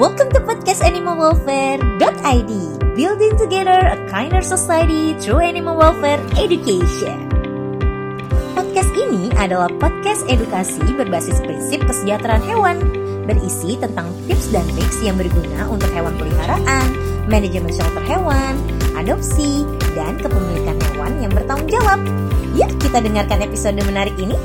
welcome to podcast animalwelfare.id Building together a kinder society through animal welfare education. Podcast ini adalah podcast edukasi berbasis prinsip kesejahteraan hewan Berisi tentang tips dan triks yang berguna untuk hewan peliharaan, manajemen shelter hewan, adopsi, dan kepemilikan hewan yang bertanggung jawab Yuk kita dengarkan episode menarik ini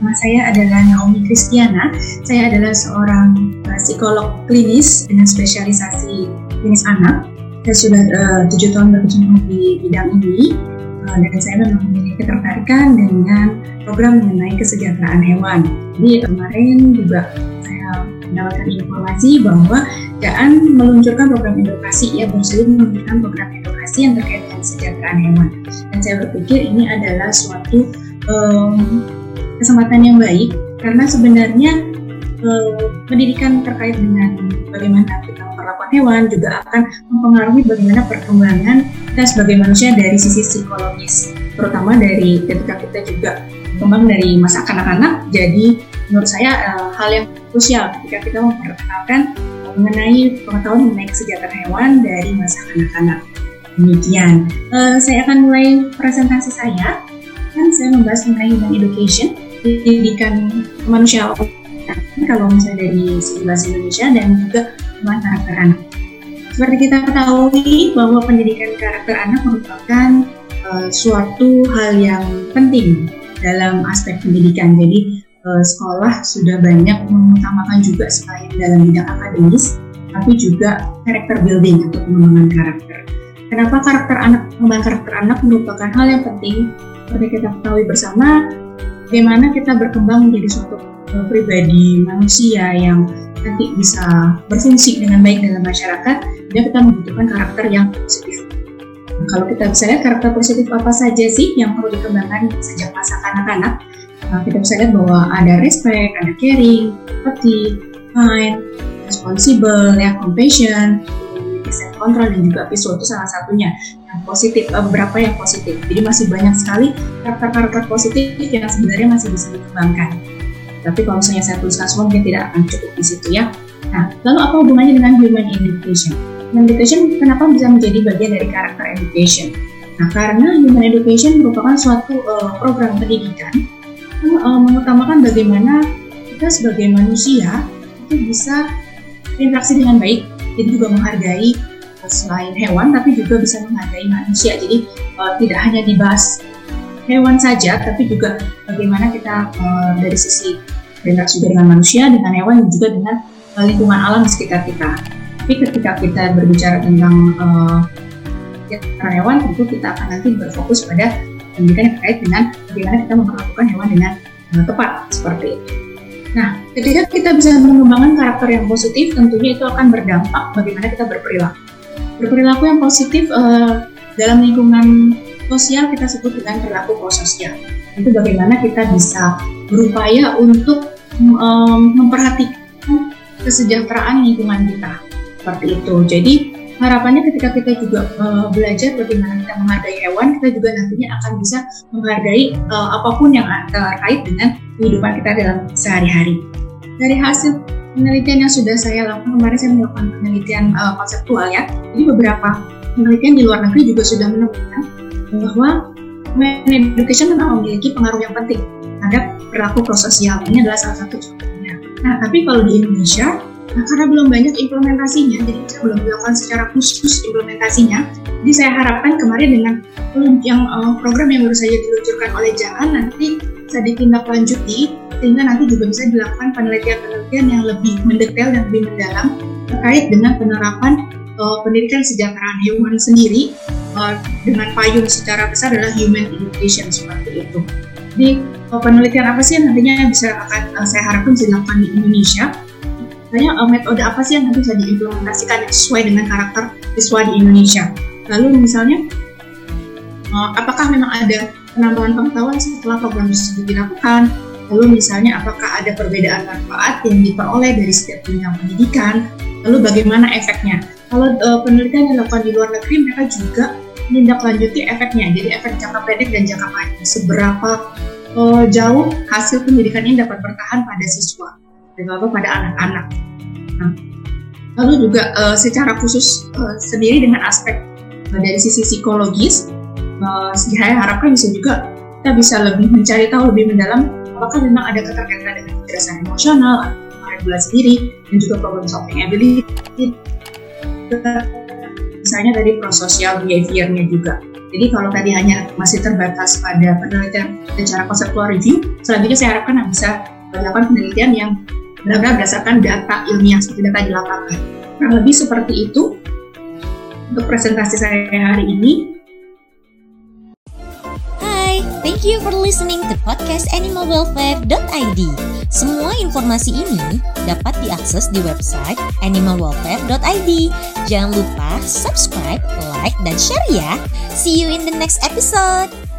Nama saya adalah Naomi Kristiana. Saya adalah seorang uh, psikolog klinis dengan spesialisasi klinis anak. Saya sudah uh, tujuh tahun berkecimpung di bidang ini uh, dan saya memang memiliki ketertarikan dengan program mengenai kesejahteraan hewan. Jadi kemarin juga saya mendapatkan informasi bahwa Jaan meluncurkan program edukasi, ya baru saja meluncurkan program edukasi yang terkait dengan kesejahteraan hewan. Dan saya berpikir ini adalah suatu um, kesempatan yang baik karena sebenarnya eh, pendidikan terkait dengan bagaimana kita memperlakukan hewan juga akan mempengaruhi bagaimana perkembangan kita sebagai manusia dari sisi psikologis terutama dari ketika kita juga berkembang dari masa kanak-kanak jadi menurut saya eh, hal yang krusial ketika kita memperkenalkan mengenai pengetahuan mengenai kesejahteraan hewan dari masa kanak-kanak. Demikian. Uh, saya akan mulai presentasi saya. Kan saya membahas mengenai human education pendidikan manusia kalau misalnya dari segi bahasa Indonesia dan juga pengembangan karakter anak. Seperti kita ketahui bahwa pendidikan karakter anak merupakan uh, suatu hal yang penting dalam aspek pendidikan. Jadi uh, sekolah sudah banyak mengutamakan juga selain dalam bidang akademis, tapi juga karakter building atau pengembangan karakter. Kenapa karakter anak, pengembangan karakter anak merupakan hal yang penting? Seperti kita ketahui bersama, bagaimana kita berkembang menjadi suatu uh, pribadi manusia yang nanti bisa berfungsi dengan baik dalam masyarakat, dan kita membutuhkan karakter yang positif. Nah, kalau kita bisa lihat karakter positif apa saja sih yang perlu dikembangkan sejak masa kanak-kanak, nah, kita bisa lihat bahwa ada respect, ada caring, empathy, kind, responsible, ya, compassion, self control dan juga visual itu salah satunya yang positif uh, beberapa yang positif. Jadi masih banyak sekali karakter-karakter positif yang sebenarnya masih bisa dikembangkan. Tapi kalau misalnya saya tuliskan semua mungkin tidak akan cukup di situ ya. Nah lalu apa hubungannya dengan human education? Human education kenapa bisa menjadi bagian dari karakter education? Nah karena human education merupakan suatu uh, program pendidikan yang uh, mengutamakan bagaimana kita sebagai manusia itu bisa berinteraksi dengan baik jadi juga menghargai selain hewan tapi juga bisa menghargai manusia. Jadi uh, tidak hanya dibahas hewan saja tapi juga bagaimana kita uh, dari sisi berinteraksi dengan manusia dengan hewan dan juga dengan uh, lingkungan alam di sekitar kita. Tapi ketika kita berbicara tentang uh, hewan tentu kita akan nanti berfokus pada pendidikan yang terkait dengan bagaimana kita memperlakukan hewan dengan uh, tepat seperti itu Nah, ketika kita bisa mengembangkan karakter yang positif, tentunya itu akan berdampak bagaimana kita berperilaku berperilaku yang positif uh, dalam lingkungan sosial kita sebut dengan perilaku prososial. Itu bagaimana kita bisa berupaya untuk um, memperhatikan kesejahteraan lingkungan kita seperti itu. Jadi harapannya ketika kita juga uh, belajar bagaimana kita menghargai hewan, kita juga nantinya akan bisa menghargai uh, apa pun yang terkait dengan kehidupan kita dalam sehari-hari. Dari hasil penelitian yang sudah saya lakukan kemarin saya melakukan penelitian uh, konseptual ya. Jadi beberapa penelitian di luar negeri juga sudah menemukan bahwa human education memang memiliki pengaruh yang penting terhadap perilaku prososial. Ini adalah salah satu contohnya. Nah, tapi kalau di Indonesia, nah karena belum banyak implementasinya, jadi saya belum dilakukan secara khusus implementasinya. Jadi saya harapkan kemarin dengan yang uh, program yang baru saja diluncurkan oleh Jalan nanti bisa ditindaklanjuti sehingga nanti juga bisa dilakukan penelitian-penelitian yang lebih mendetail dan lebih mendalam terkait dengan penerapan uh, pendidikan kesejahteraan hewan sendiri uh, dengan payung secara besar adalah human education seperti itu. Di uh, penelitian apa sih yang nantinya bisa akan uh, saya harapkan bisa dilakukan di Indonesia? Misalnya uh, metode apa sih yang nanti bisa diimplementasikan sesuai dengan karakter siswa di Indonesia? Lalu misalnya uh, apakah memang ada penambahan pengetahuan setelah program tersebut dilakukan? Lalu misalnya apakah ada perbedaan manfaat yang diperoleh dari setiap jenjang pendidikan? Lalu bagaimana efeknya? Kalau uh, penelitian dilakukan di luar negeri, mereka juga menindaklanjuti efeknya. Jadi efek jangka pendek dan jangka panjang. Seberapa uh, jauh hasil pendidikan ini dapat bertahan pada siswa. develop pada anak-anak. Nah, lalu juga uh, secara khusus uh, sendiri dengan aspek uh, dari sisi psikologis, uh, saya harapkan bisa juga kita bisa lebih mencari tahu lebih mendalam apakah memang ada keterkaitan dengan kecerdasan emosional, regulasi diri, dan juga problem solving ability. Misalnya dari prosocial behavior-nya juga. Jadi kalau tadi hanya masih terbatas pada penelitian secara konseptual review, selanjutnya saya harapkan bisa melakukan penelitian yang benar-benar berdasarkan data ilmiah seperti data di lapangan. Kurang lebih seperti itu untuk presentasi saya hari ini. Thank you for listening to podcast animalwelfare.id. Semua informasi ini dapat diakses di website animalwelfare.id. Jangan lupa subscribe, like, dan share ya. See you in the next episode.